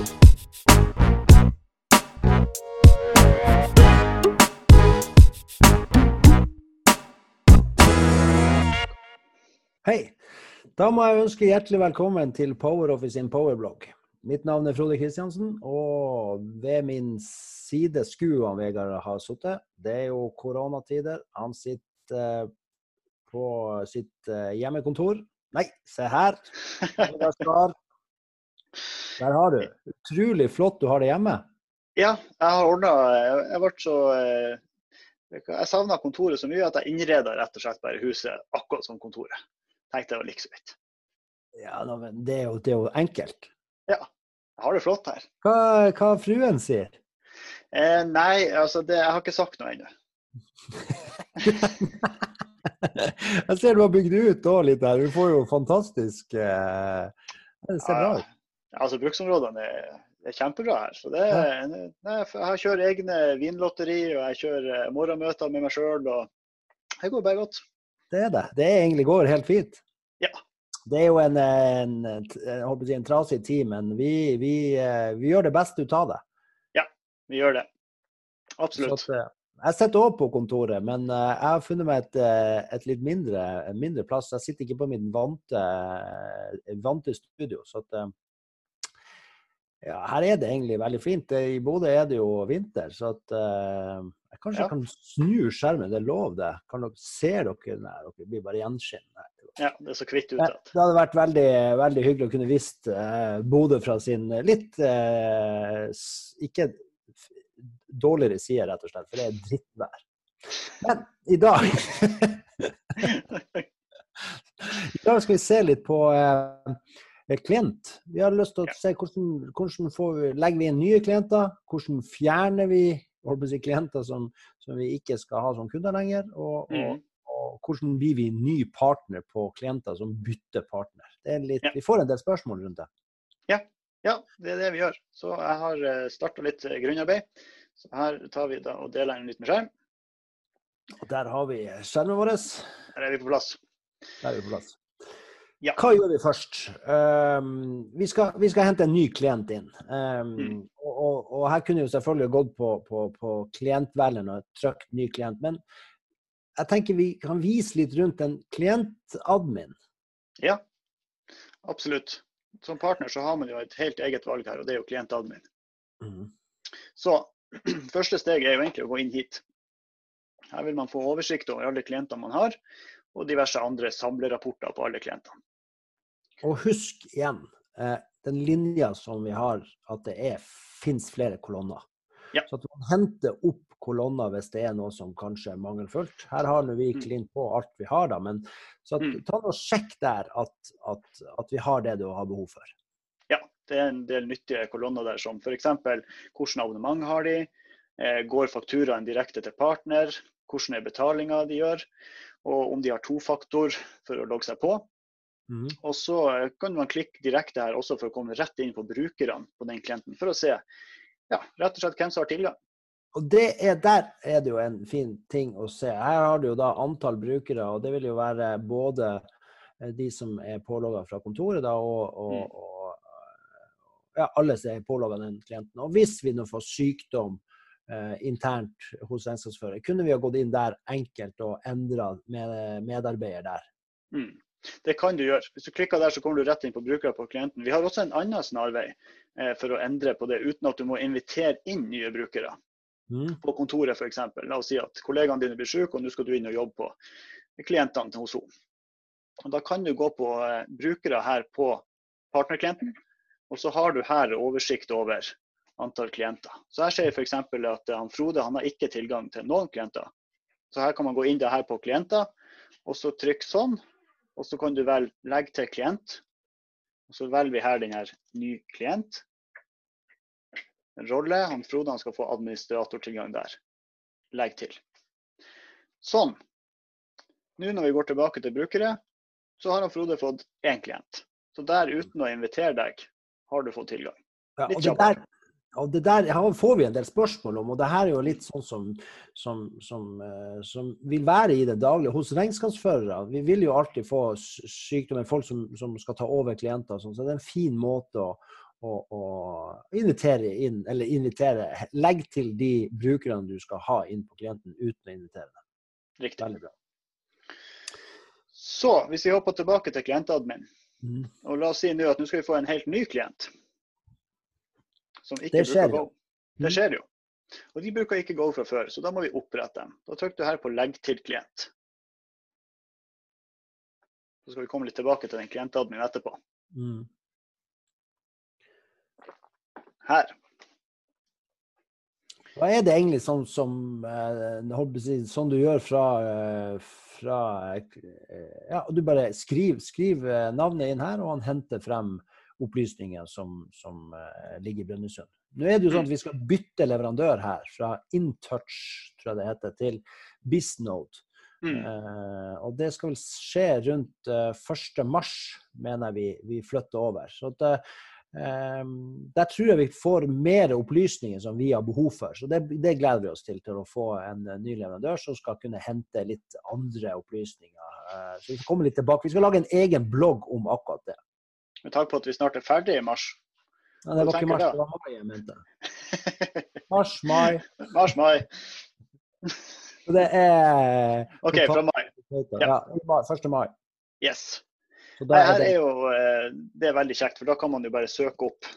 Hei. Da må jeg ønske hjertelig velkommen til PowerOffice sin powerblogg. Mitt navn er Frode Kristiansen, og ved min side skulle Vegard ha sittet. Det er jo koronatider. Han sitter eh, på sitt eh, hjemmekontor. Nei, se her. Vegard Skar. Der har du. Utrolig flott du har det hjemme. Ja, jeg har ordna Jeg ble så eh, Jeg savna kontoret så mye at jeg innreda rett og slett bare huset akkurat som kontoret. Tenkte det var like så vidt. Ja, da, men det er, jo, det er jo enkelt. Ja. Jeg har det flott her. Hva, hva fruen sier? Eh, nei, altså det, jeg har ikke sagt noe ennå. jeg ser du har bygd ut òg litt der. Du får jo fantastisk eh, Det ser bra ut. Altså Bruksområdene er, er kjempebra her. så det, nei, Jeg kjører egne vinlotteri og jeg kjører morgenmøter med meg sjøl. Det går bare godt. Det er det. Det egentlig går helt fint. Ja. Det er jo en, en, si en trasig tid, men vi, vi, eh, vi, gjør det beste ut av det. Ja, vi gjør det. Absolutt. Så, jeg sitter òg på kontoret, men eh, jeg har funnet meg et, eh, et litt mindre, mindre, plass. Jeg sitter ikke på min vante, vante studio. så at, ja, her er det egentlig veldig fint. I Bodø er det jo vinter, så at uh, jeg kanskje ja. kan snu skjermen. Det er lov, det. Kan dere, se dere Nei, dere blir bare gjenskinn. Ja, det er så kvitt ut. Det hadde vært veldig, veldig hyggelig å kunne visst uh, Bodø fra sin litt uh, ikke dårligere side, rett og slett, for det er drittvær. Men i dag I dag skal vi se litt på uh, klient. Vi har lyst til å se hvordan, hvordan vi, legger vi inn nye klienter, hvordan fjerner vi si, klienter som, som, vi ikke skal ha som kunder lenger, og, mm. og, og, hvordan blir vi ny partner på klienter som bytter partner. Litt, ja. Vi får en del spørsmål rundt det. Ja. ja, det er det vi gjør. Så jeg har eh, starta litt eh, grunnarbeid. Så her tar vi da og deler en liten skjerm. Og der har vi skjermen vår. Der er vi på plass. Der er vi på plass. Ja. Hva gjør vi først? Um, vi, skal, vi, skal, hente en ny klient inn. Um, mm. og, og, og, her kunne vi selvfølgelig gått på, på, på klientvelgeren og trykt ny klient. Men jeg tenker vi kan vise litt rundt en klientadmin. Ja, absolutt. Som partner så har man jo et helt eget valg her, og det er jo klientadmin. Mm. Så første steg er jo egentlig å gå inn hit. Her vil man få oversikt over alle klientene man har, og diverse andre samlerapporter på alle klientene. Og husk igjen eh, den linja som vi har, at det fins flere kolonner. Ja. Så at man henter opp kolonner hvis det er noe som kanskje er mangelfullt. Her har vi mm. klint på alt vi har, da, men så at, mm. ta og sjekk der at, at, at, vi har det du har behov for. Ja, det er en del nyttige kolonner der, som f.eks. hvilket abonnement har de, eh, går fakturaen direkte til partner, hvordan er betalinga de gjør, og om de har tofaktor for å logge seg på. Mm. Og så kan man klikke direkte her også for å komme rett inn på brukerne på den klienten, for å se ja, rett og slett hvem som har tilgang. Og det er, Der er det jo en fin ting å se. Her har du jo da antall brukere, og det vil jo være både eh, de som er pålogga fra kontoret, da, og, og, mm. og ja, alle som er pålogga den klienten. Og hvis vi nå får sykdom eh, internt hos regnskapsfører, kunne vi ha gått inn der enkelt og endra med, medarbeider der. Mm. Det kan du gjøre. Hvis du klikker der, så kommer du rett inn på brukere på klienten. Vi har også en annen snarvei eh, for å endre på det, uten at du må invitere inn nye brukere. Mm. På kontoret f.eks. La oss si at kollegaene dine blir syke, og nå skal du inn og jobbe på klientene hos henne. Og da kan du gå på eh, brukere her på partnerklienten, og så har du her oversikt over antall klienter. Så her ser jeg f.eks. at han Frode han har ikke tilgang til noen klienter. Så her kan man gå inn det her på klienter, og så trykke sånn. Og så kan du velge 'legg til klient'. Og så velger vi her den her 'ny klient'. Rolle. Han Frode han skal få administratortilgang der. Legg til. Sånn. Nå når vi går tilbake til brukere, så har han Frode fått én klient. Så der uten å invitere deg, har du fått tilgang. Litt kjappere. Og det der får vi en del spørsmål om, og det her er jo litt sånn som, som, som, uh, som vil være i det daglige hos regnskapsførere. Vi vil jo alltid få sykdommer, folk som, som, skal ta over klienter, sånn, så det er en fin måte å, å invitere inn, eller invitere Legg til de brukerne du skal ha inn på klienten uten å invitere dem. Riktig. Veldig bra. Så hvis vi hopper tilbake til klientadmin, mm. og la oss si nå at nå skal vi få en helt ny klient som ikke bruker Go. Det mm. skjer jo. Og de bruker ikke Go fra før, så da må vi opprette dem. Da trykker du her på 'legg til klient'. Så skal vi komme litt tilbake til den klientadmin etterpå. Mm. Her. Hva er det egentlig sånn som, sånn du gjør fra, eh, fra eh, Ja, du bare skriver skriv navnet inn her, og han henter frem opplysninger som, som ligger i Brønnøysund. Nå er det jo sånn at vi skal bytte leverandør her, fra InTouch tror jeg det heter, til BizNode. Mm. Uh, og det skal vel skje rundt uh, 1.3, mener jeg vi, vi flytter over. Så at, uh, der tror jeg vi får mer opplysninger som vi har behov for. Så det, det gleder vi oss til, til å få en ny leverandør som skal kunne hente litt andre opplysninger. Uh, så vi skal komme litt tilbake. Vi skal lage en egen blogg om akkurat det. Med tanke på at vi snart er ferdig i mars, Nei, det var ikke mars, det var mai jeg mente. Mars, mai. Mars, mai. Det er OK, fra mai. Ja, 1. mai. Yes. Det her er jo eh, det er veldig kjekt, for da kan man jo bare søke opp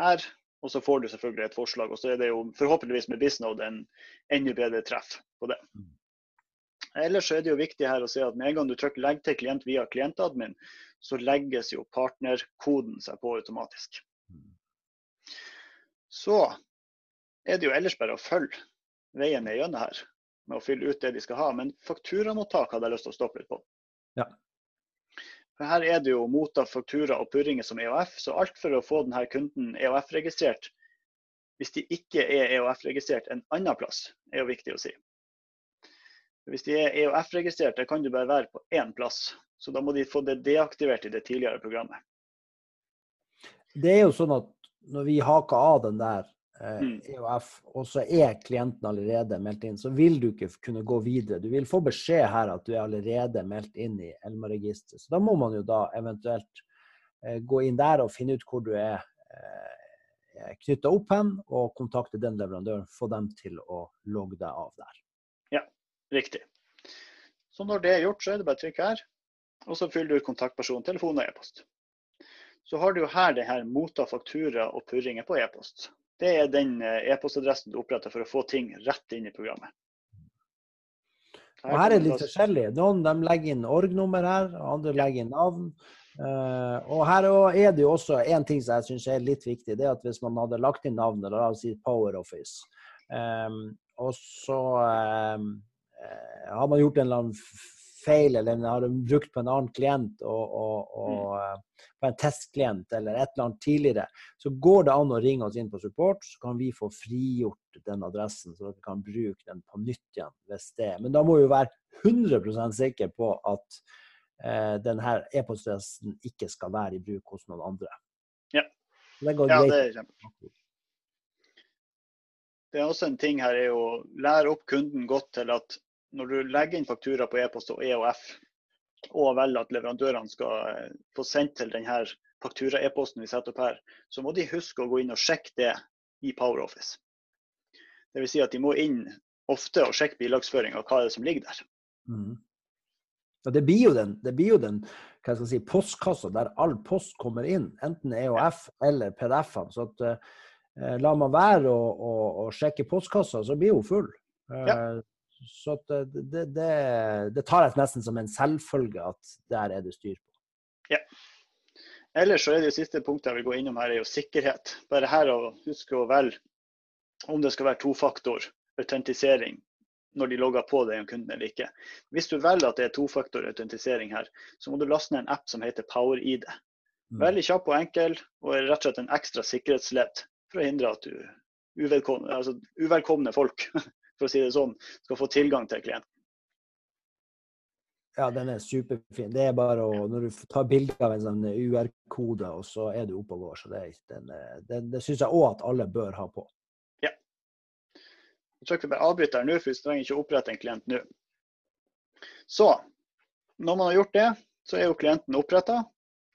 her. Og så får du selvfølgelig et forslag. Og så er det jo forhåpentligvis med BizNode en enda bedre treff på det. Mm. Ellers så er det jo viktig her å se at med en gang du trykker 'legg til klient via klientadmin', så legges jo partnerkoden seg på automatisk. Så er det jo ellers bare å følge veien ned gjennom her med å fylle ut det de skal ha. Men fakturamottak hadde jeg lyst til å stoppe litt på. Ja. For Her er det jo motta faktura og purringer som EOF, så alt for å få denne kunden EOF-registrert, hvis de ikke er EOF-registrert en annen plass, er jo viktig å si. Hvis de er EOF-registrerte, kan du bare være på én plass. Så da må de få det deaktivert i det tidligere programmet. Det er jo sånn at når vi haker av den der eh, mm. EOF, og så er klienten allerede meldt inn, så vil du ikke kunne gå videre. Du vil få beskjed her at du er allerede meldt inn i Elma-registeret. Så da må man jo da eventuelt eh, gå inn der og finne ut hvor du er eh, knytta opp hen, og kontakte den leverandøren. Få dem til å logge deg av der. Riktig. Så når det er gjort, så er det bare å trykke her. Og så fyller du ut kontaktperson, telefon og e-post. Så har du jo her det her motta faktura og purringer på e-post. Det er den eh, e-postadressen du oppretter for å få ting rett inn i programmet. Her, her er det litt forskjellig. Noen de legger inn org-nummer her, andre legger inn navn. Uh, og her er det jo også en ting som jeg syns er litt viktig. det er at Hvis man hadde lagt inn navnet, la oss si Power Office, um, og så um, har man gjort en eller annen feil, eller den har brukt på en annen klient og, og, og mm. Eh, på en testklient eller et eller annet tidligere, så går det an å ringe oss inn på support, så kan vi få frigjort den adressen, så dere kan bruke den på nytt igjen hvis det Men da må vi være 100% sikre på at eh, denne e-postadressen ikke skal være i bruk hos noen andre. Ja. Det går ja, Det er kjempebra. Det er også en ting her er å lære opp kunden godt til at når du legger inn faktura på e-post og EOF, og velger at leverandørene skal eh, få sendt til denne faktura-e-posten vi setter opp her, så må de huske å gå inn og sjekke det i PowerOffice. Dvs. Si at de må inn ofte og sjekke bilagsføringa, hva er det som ligger der. Mm. Ja, det blir jo den, blir jo den si, postkassa der all post kommer inn, enten EOF eller PDF-ene. Så at, eh, lar man være å, å, å, sjekke postkassa, så blir hun full. Ja. Eh, så det, det, det, det, tar jeg nesten som en selvfølge at der er det styr på. Ja. Ellers så er det siste punktet jeg vil gå innom her, er jo sikkerhet. Bare her å huske å velge om det skal være tofaktor autentisering når de logger på deg om kunden eller ikke. Hvis du velger at det er tofaktor autentisering her, så må du laste ned en app som heter PowerID. Mm. Veldig kjapp og enkel, og er rett og slett en ekstra sikkerhetsledd for å hindre at du uvelkomne, altså uvelkomne folk for å si det sånn, skal få tilgang til klienten. Ja, den er superfin. Det er bare å, Når du tar bilde av en sånn UR-kode, og så er du oppe og går. så Det, den, den, det syns jeg òg at alle bør ha på. Ja. Jeg tror ikke bare avbryter nå, for vi trenger ikke å opprette en klient nå. Så når man har gjort det, så er jo klienten oppretta,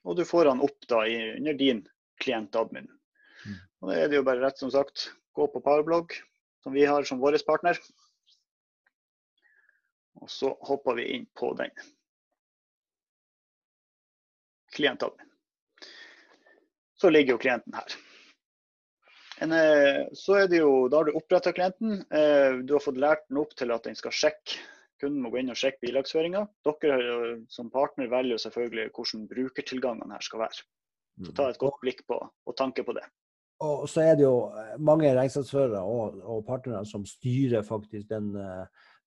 og du får han opp da i, under din klientadmin. Mm. Og Da er det jo bare rett som sagt gå på Powerblog, som vi har som vår partner. Og så hopper vi inn på den. Klientadmin. Så ligger jo klienten her. En, eh, så er det jo, Da har du oppretta klienten. Eh, du har fått lært den opp til at den skal sjekke. Kunden må gå inn og sjekke bilagsføringa. Dere som partner velger selvfølgelig hvordan brukertilgangene her skal være. Så ta et godt blikk på og tanke på det. Og så er det jo eh, mange regnskapsførere og, og partnere som styrer faktisk den,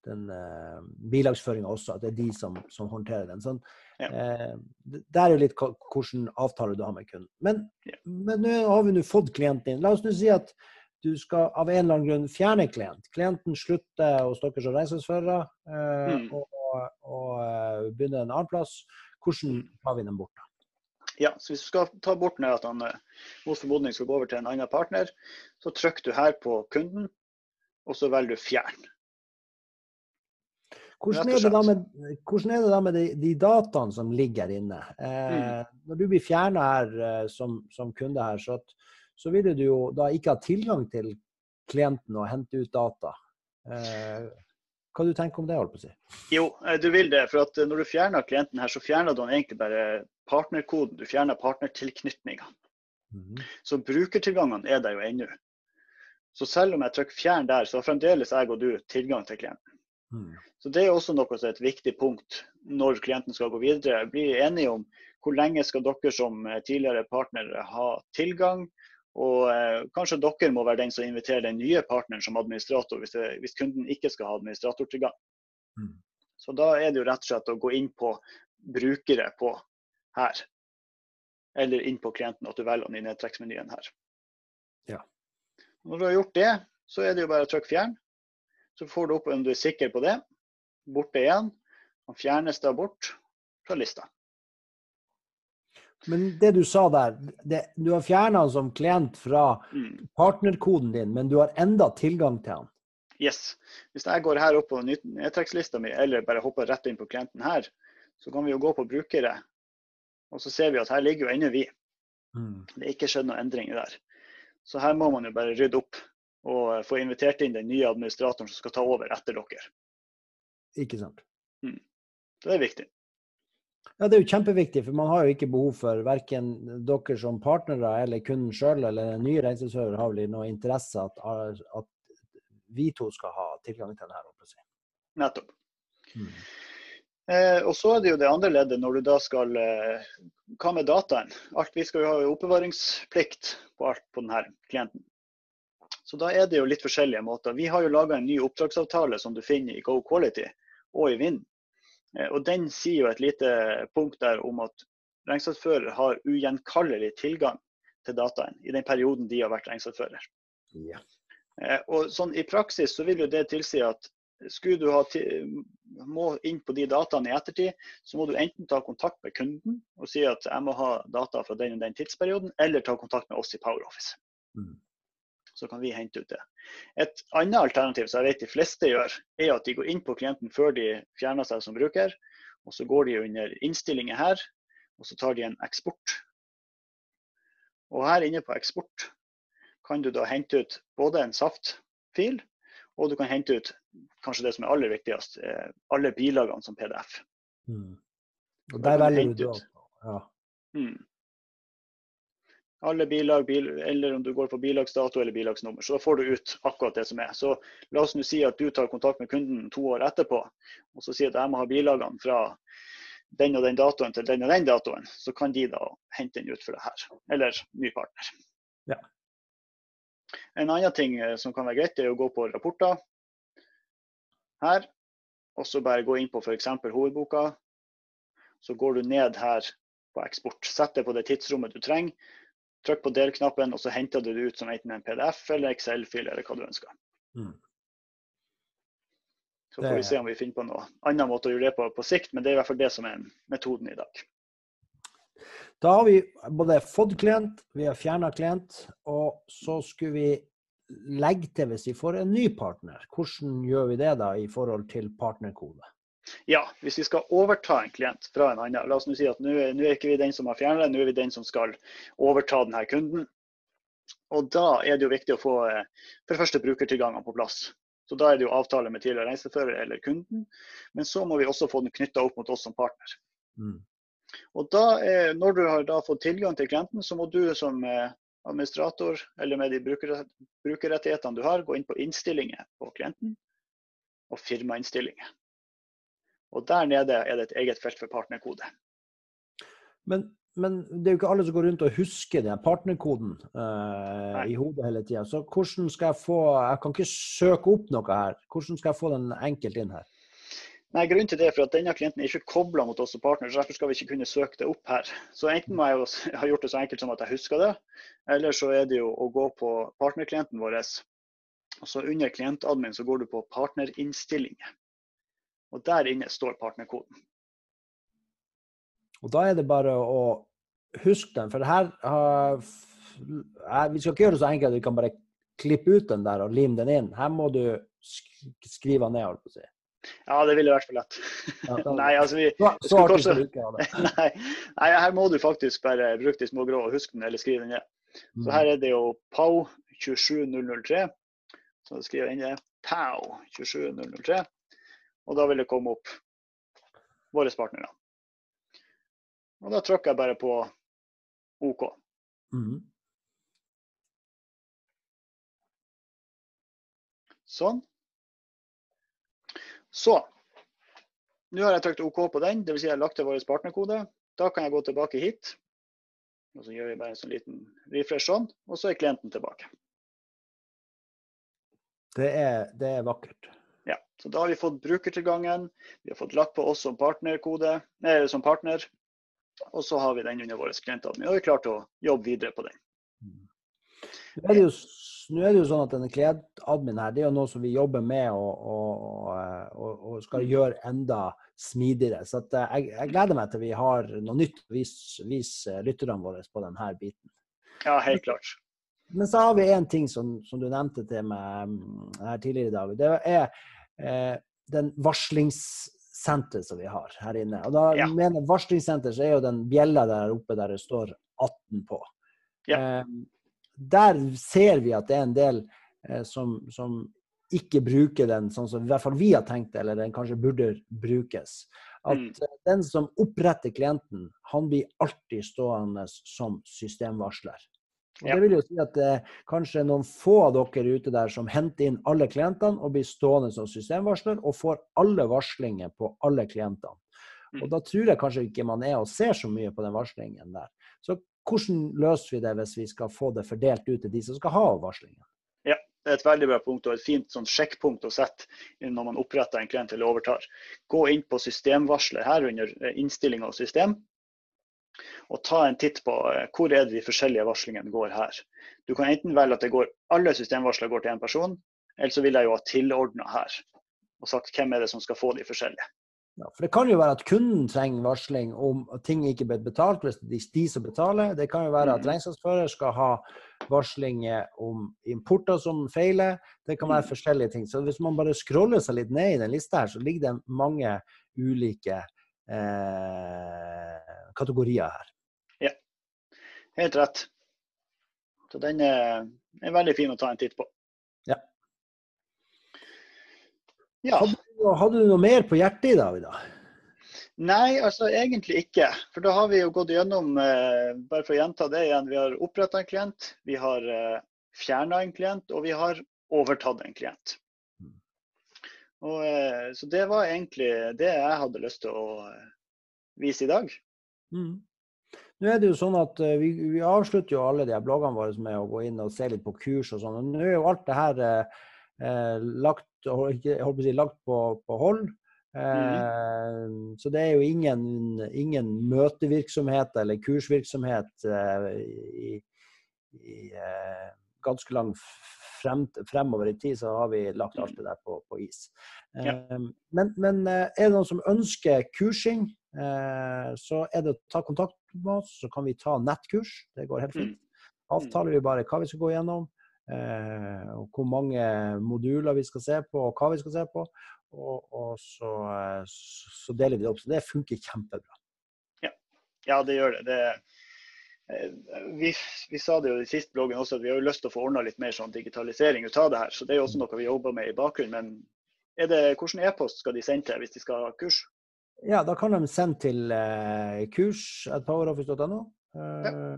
den uh, bilagsføringa også. At det er de som, som håndterer den. Sånn, ja. eh, det er jo litt hvilken avtale du har med kunden. Men, ja. men nå har vi nå fått klienten inn. La oss nå si at du skal av en eller annen grunn fjerne klient. Klienten slutter hos dere som regnskapsførere eh, mm. og, og og begynner en annen plass. Hvordan tar vi den bort? da? Ja, så Hvis du skal ta bort den, at han mot formodning skal gå over til en annen partner, så trykker du her på kunden, og så velger du fjern. Hvordan er, med, hvordan er det da med de, de dataene som ligger inne? Eh, mm. Når du blir fjerna her eh, som, som, kunde her, så, så, vil du jo da ikke ha tilgang til klienten og hente ut data. Eh, hva du tenker om det? holdt på å si? Jo, eh, du vil det. For at eh, når du fjerner klienten her, så fjerner du egentlig bare partnerkoden. Du fjerner partnertilknytninga. Mm. Så brukertilgangene er der jo ennå. Så selv om jeg trykker 'fjern' der, så har fremdeles jeg og du tilgang til klienten. Mm. Så Det er også noe som er et viktig punkt når klienten skal gå videre. Bli enige om hvor lenge skal dere som eh, tidligere partnere ha tilgang. Og eh, kanskje dere må være den som inviterer den nye partneren som administrator, hvis, det, hvis kunden ikke skal ha administratortilgang. Mm. Så da er det jo rett og slett å gå inn på brukere på her. Eller inn på klienten, at du velger den i nedtrekksmenyen her. Ja. Når du har gjort det, så er det jo bare å trykke fjern. Så får du opp om du er sikker på det. Borte igjen. Han fjernes da bort fra lista. Men det du sa der, det, du har fjerna han som klient fra mm. partnerkoden din, men du har enda tilgang til han? Yes. Hvis jeg går her opp på nedtrekkslista mi, eller bare hopper rett inn på klienten her, så kan vi jo gå på brukere. Og så ser vi at her ligger jo ennå vi. Mm. Det er ikke skjedd noen endringer der. Så her må man jo bare rydde opp og få invitert inn den nye administratoren som skal ta over etter dere. Ikke sant. Mm. Det er viktig. Ja, Det er jo kjempeviktig, for man har jo ikke behov for verken dere som partnere eller kunden sjøl eller nye regnskapsfører har vel noe interesse at, at vi to skal ha tilgang til denne. Nettopp. Mm. Eh, og så er det jo det andre leddet når du da skal eh, Hva med dataen? Alt, vi skal jo ha oppbevaringsplikt på alt på denne klienten. Så da er det jo litt forskjellige måter. Vi har jo laga en ny oppdragsavtale som du finner i Go Quality og i Vind. Eh, og Den sier jo et lite punkt der om at regnskapsfører har ugjenkallelig tilgang til dataen i den perioden de har vært regnskapsfører. Ja. Eh, og sånn I praksis så vil jo det tilsi at skulle du ha må inn på de dataene i ettertid, så må du enten ta kontakt med kunden og si at jeg må ha data fra den og den tidsperioden, eller ta kontakt med oss i PowerOffice. Mm så kan vi hente ut det. Et annet alternativ som jeg vet de fleste gjør, er at de går inn på klienten før de fjerner seg som bruker. og Så går de under innstillinger her, og så tar de en eksport. Og Her inne på eksport kan du da hente ut både en SAFT-fil, og du kan hente ut kanskje det som er aller viktigst, eh, alle bilagene som PDF. Mm. Og Der velger du da. Ja. Mm alle bilag, bil, eller om du går på bilagsdato eller bilagsnummer. Så da får du ut akkurat det som er. Så la oss nå si at du tar kontakt med kunden to år etterpå, og så sier at jeg må ha bilagene fra den og den datoen til den og den datoen. Så kan de da hente den ut for det her. Eller ny partner. Ja. En annen ting eh, som kan være greit, er å gå på rapporter her. Og så bare gå inn på f.eks. hovedboka. Så går du ned her på eksport. Sett det på det tidsrommet du trenger. Trykk på delknappen, og så henter du det ut som enten en PDF eller Excel-fil eller hva du ønsker. Mm. Så får vi se om vi finner på noe annen måte å gjøre det på på sikt, men det er i hvert fall det som er metoden i dag. Da har vi både fått klient, vi har fjerna klient, og så skulle vi legge til hvis vi får en ny partner. Hvordan gjør vi det da i forhold til partnerkode? Ja, hvis vi skal overta en klient fra en annen. La oss nå si at nå er, nå er ikke vi den som har fjernet det, nå er vi den som skal overta denne kunden. Og da er det jo viktig å få eh, for det første brukertilgangene på plass. Så Da er det jo avtale med tidligere reisefører eller kunden. Men så må vi også få den knytta opp mot oss som partner. Mm. Og da er, Når du har da fått tilgang til klienten, så må du som eh, administrator eller med de brukerrettighetene du har, gå inn på innstillinger på klienten og firmainnstillinger. Og Der nede er det et eget felt for partnerkode. Men men det er jo ikke alle som går rundt og husker den partnerkoden uh, i hodet hele tida. Så hvordan skal jeg få Jeg kan ikke søke opp noe her. Hvordan skal jeg få den enkelt inn her? Nei, Grunnen til det er for at denne klienten er ikke kobla mot oss som partner, så derfor skal vi ikke kunne søke det opp her. Så enten må jeg jo ha gjort det så enkelt som at jeg husker det, eller så er det jo å gå på partnerklienten vår. Og så under klientadmin så går du på partnerinnstillinger. Og der inne står partnerkoden. Og da er det bare å huske den. For her har Vi skal ikke gjøre det så enkelt at vi kan bare klippe ut den der og lime den inn. Her må du skrive den ned, holdt på å si. Ja, det ville vært for lett. nei, altså vi, så, så kanskje, nei, nei, her må du faktisk bare bruke de små grå og huske den, eller skrive den ned. Så mm. her er det jo PAU 27003. Så skriver jeg inn det. PAU 27003. Og da vil det komme opp våre partnere. Og da trykker jeg bare på OK. Mm. Sånn. Så nå har jeg trykt OK på den, dvs. Si jeg har lagt til vår partnerkode. Da kan jeg gå tilbake hit. Og så gjør vi bare en sånn liten refresh sånn, og så er klienten tilbake. Det er, det er vakkert. Så Da har vi fått brukertilgangen, vi har fått lagt på oss som, partnerkode, nei, som partner. Og så har vi den under vår klientadmin, og vi har klart å jobbe videre på den. Nå er det jo, er det jo sånn at denne klientadmin her, det er jo noe som vi jobber med og, og, og, og skal gjøre enda smidigere. Så eh, jeg, jeg, gleder meg til vi har noe nytt å vise, vise lytterne våre på denne biten. Ja, helt klart. Men så har vi en ting som, som du nevnte til meg mm, her tidligere i dag. Det er eh, den varslingssenter som vi har her inne. Og da ja. mener Varslingssenter så er jo den bjella der oppe der det står 18 på. Ja. Eh, der ser vi at det er en del eh, som, som, ikke bruker den sånn som i hvert fall vi har tenkt det, eller den kanskje burde brukes. At mm. Eh, den som oppretter klienten, han blir alltid stående som systemvarsler. Og Det vil jo si at er kanskje noen få av dere ute der som henter inn alle klientene og blir stående som systemvarsler og får alle varslinger på alle klientene. Og mm. Da tror jeg kanskje ikke man er og ser så mye på den varslingen der. Så hvordan løser vi det hvis vi skal få det fordelt ut til de som skal ha varslingen? Ja, det er et veldig bra punkt og et fint sånn sjekkpunkt å sette når man oppretter en klient eller overtar. Gå inn på systemvarsler her under eh, innstilling av system og ta en titt på eh, hvor er det de forskjellige varslingene går her. Du kan enten velge at det går, alle systemvarsler går til én person, eller så vil jeg jo ha tilordna her og sagt hvem er det som skal få de forskjellige. Ja, for Det kan jo være at kunden trenger varsling om at ting ikke ble betalt, hvis det er de som betaler. Det kan jo være at mm. regnskapsfører skal ha varsling om importer som feiler. Det kan være mm. forskjellige ting. Så hvis man bare scroller seg litt ned i den lista her, så ligger det mange ulike eh, kategorier her. Ja, helt rett. Så den er, er, veldig fin å ta en titt på. Ja. ja. Hadde, du noe mer på hjertet i dag? da? Nei, altså egentlig ikke. For da har vi jo gått gjennom, eh, bare for å gjenta det igjen, vi har oppretta en klient, vi har eh, fjerna en klient, og vi har overtatt en klient. Mm. Og, eh, så det var egentlig det jeg hadde lyst til å eh, vise i dag. Mm. Nå er det jo sånn at uh, vi, vi, avslutter jo alle de her bloggene våre med å gå inn og se litt på kurs og sånn. Nå er jo alt det her eh, lagt, si, lagt på, på, hold. Uh, mm. Så det er jo ingen, ingen møtevirksomhet eller kursvirksomhet i, i ganske lang frem, fremover i tid, så har vi lagt alt det der på, på is. Ja. Men, men, er det noen som ønsker kursing? Eh, så er det å ta kontakt med oss, så kan vi ta nettkurs. Det går helt fint. Mm. Avtaler vi bare hva vi skal gå gjennom, eh, og hvor mange moduler vi skal se på, og hva vi skal se på. og, og så, så, deler vi det opp. Så det funker kjempebra. Ja, ja det gjør det. det vi, vi, sa det jo i siste bloggen også at vi har jo lyst til å få ordna litt mer sånn digitalisering ut av det her. Så det er jo også noe vi jobber med i bakgrunnen. Men det, hvordan e-post skal de sende til hvis de skal ha kurs? Ja, da kan de sende til eh, poweroffice.no. Eh, ja.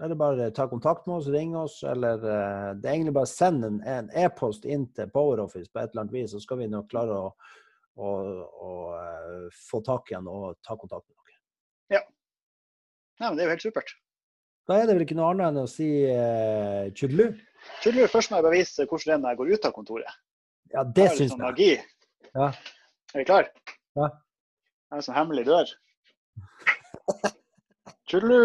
Eller bare ta kontakt med oss, ringe oss, eller uh, det er egentlig bare å sende en e-post inn til PowerOffice på et eller annet vis, så skal vi nok klare å, å, å uh, få tak igjen og ta kontakt med dere. Ja. ja. men det er jo helt supert. Da er det vel ikke noe annet enn å si uh, Chudlu, Tjudelu. Først må jeg bare vise hvordan det er når jeg går ut av kontoret. Ja, det det syns sånn jeg. Magi. Ja. Er vi klar? Ja. Det er en sånn hemmelig dør. Tjudelu.